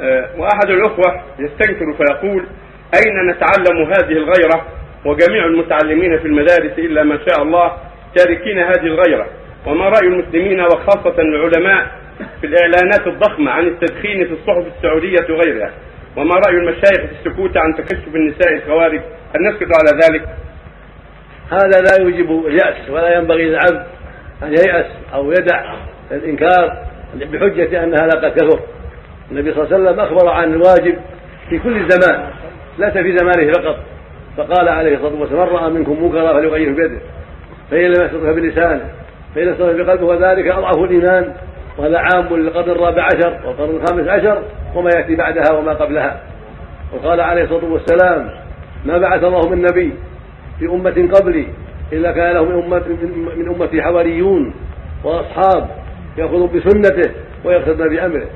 آه، وأحد الأخوة يستنكر فيقول أين نتعلم هذه الغيرة؟ وجميع المتعلمين في المدارس إلا ما شاء الله تاركين هذه الغيرة. وما رأي المسلمين وخاصة العلماء في الإعلانات الضخمة عن التدخين في الصحف السعودية وغيرها؟ وما رأي المشايخ في السكوت عن تكشف النساء الخوارج؟ هل نسكت على ذلك؟ هذا لا يوجب اليأس ولا ينبغي للعبد أن ييأس أو يدع الإنكار بحجة أنها لا كثر النبي صلى الله عليه وسلم أخبر عن الواجب في كل زمان ليس في زمانه فقط. فقال عليه الصلاة والسلام من رأى منكم منكرا فليغيره بيده فإن لم يستطع بلسانه فإن استطاع بقلبه وذلك أضعف الإيمان وهذا عام للقرن الرابع عشر والقرن الخامس عشر وما يأتي بعدها وما قبلها. وقال عليه الصلاة والسلام ما بعث الله من نبي في أمة قبلي إلا كان له من أمة من أمتي حواريون وأصحاب يأخذون بسنته ويقتدون بأمره.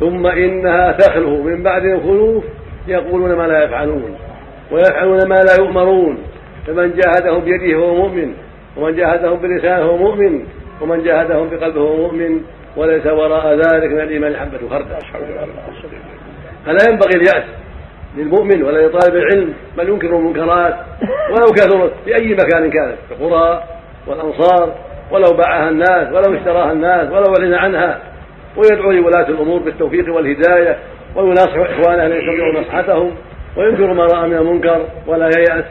ثم إنها تخلو من بعد الخلوف يقولون ما لا يفعلون ويفعلون ما لا يؤمرون. فمن جاهدهم بيده فهو مؤمن ومن جاهدهم بلسانه فهو مؤمن ومن جاهدهم بقلبه فهو مؤمن وليس وراء ذلك من الإيمان حبة خردل. فلا ينبغي اليأس للمؤمن ولا لطالب العلم بل ينكر المنكرات ولو كثرت في اي مكان كانت في القرى والامصار ولو باعها الناس ولو اشتراها الناس ولو اعلن عنها. ويدعو لولاة الأمور بالتوفيق والهداية ويناصح إخوانه أن يتبعوا نصحتهم وينكر ما رأى من المنكر ولا ييأس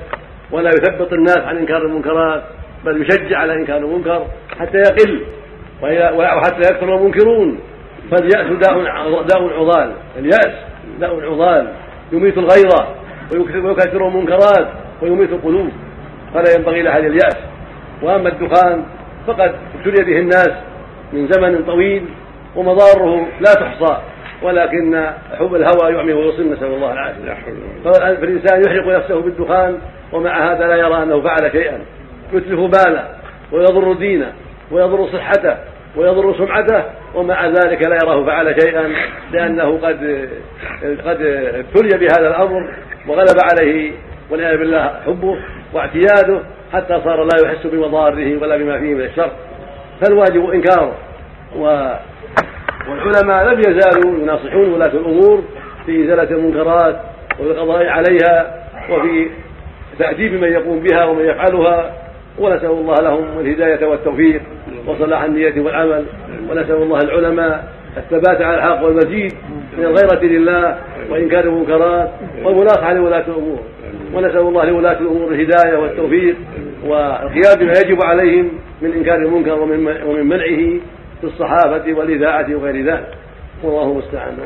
ولا يثبط الناس عن إنكار المنكرات بل يشجع على إنكار المنكر حتى يقل وحتى يكثر المنكرون. فاليأس داء داء عضال اليأس داء عضال. يميت الغيظة ويكثر المنكرات ويميت القلوب. فلا ينبغي لأحد اليأس. وأما الدخان فقد ابتلي به الناس من زمن طويل ومضاره لا تحصى ولكن حب الهوى يعمي ويصم نسأل الله العافية. فالإنسان يحرق نفسه بالدخان ومع هذا لا يرى أنه فعل شيئا. يتلف باله ويضر دينه ويضر صحته ويضر سمعته ومع ذلك لا يراه فعل شيئا لأنه قد قد ابتلي بهذا الأمر وغلب عليه والعياذ بالله حبه واعتياده حتى صار لا يحس بمضاره ولا بما فيه من الشر. فالواجب إنكاره والعلماء لم يزالوا يناصحون ولاة الأمور في إزالة المنكرات وفي القضاء عليها وفي تأديب من يقوم بها ومن يفعلها ونسأل الله لهم الهداية والتوفيق وصلاح النية والعمل ونسأل الله العلماء الثبات على الحق والمزيد من الغيرة لله وإنكار المنكرات والمناصحة لولاة الأمور. ونسأل الله لولاة الأمور الهداية والتوفيق والقيام بما يجب عليهم من إنكار المنكر ومن منعه في الصحافة والإذاعة وغير ذلك. والله المستعان.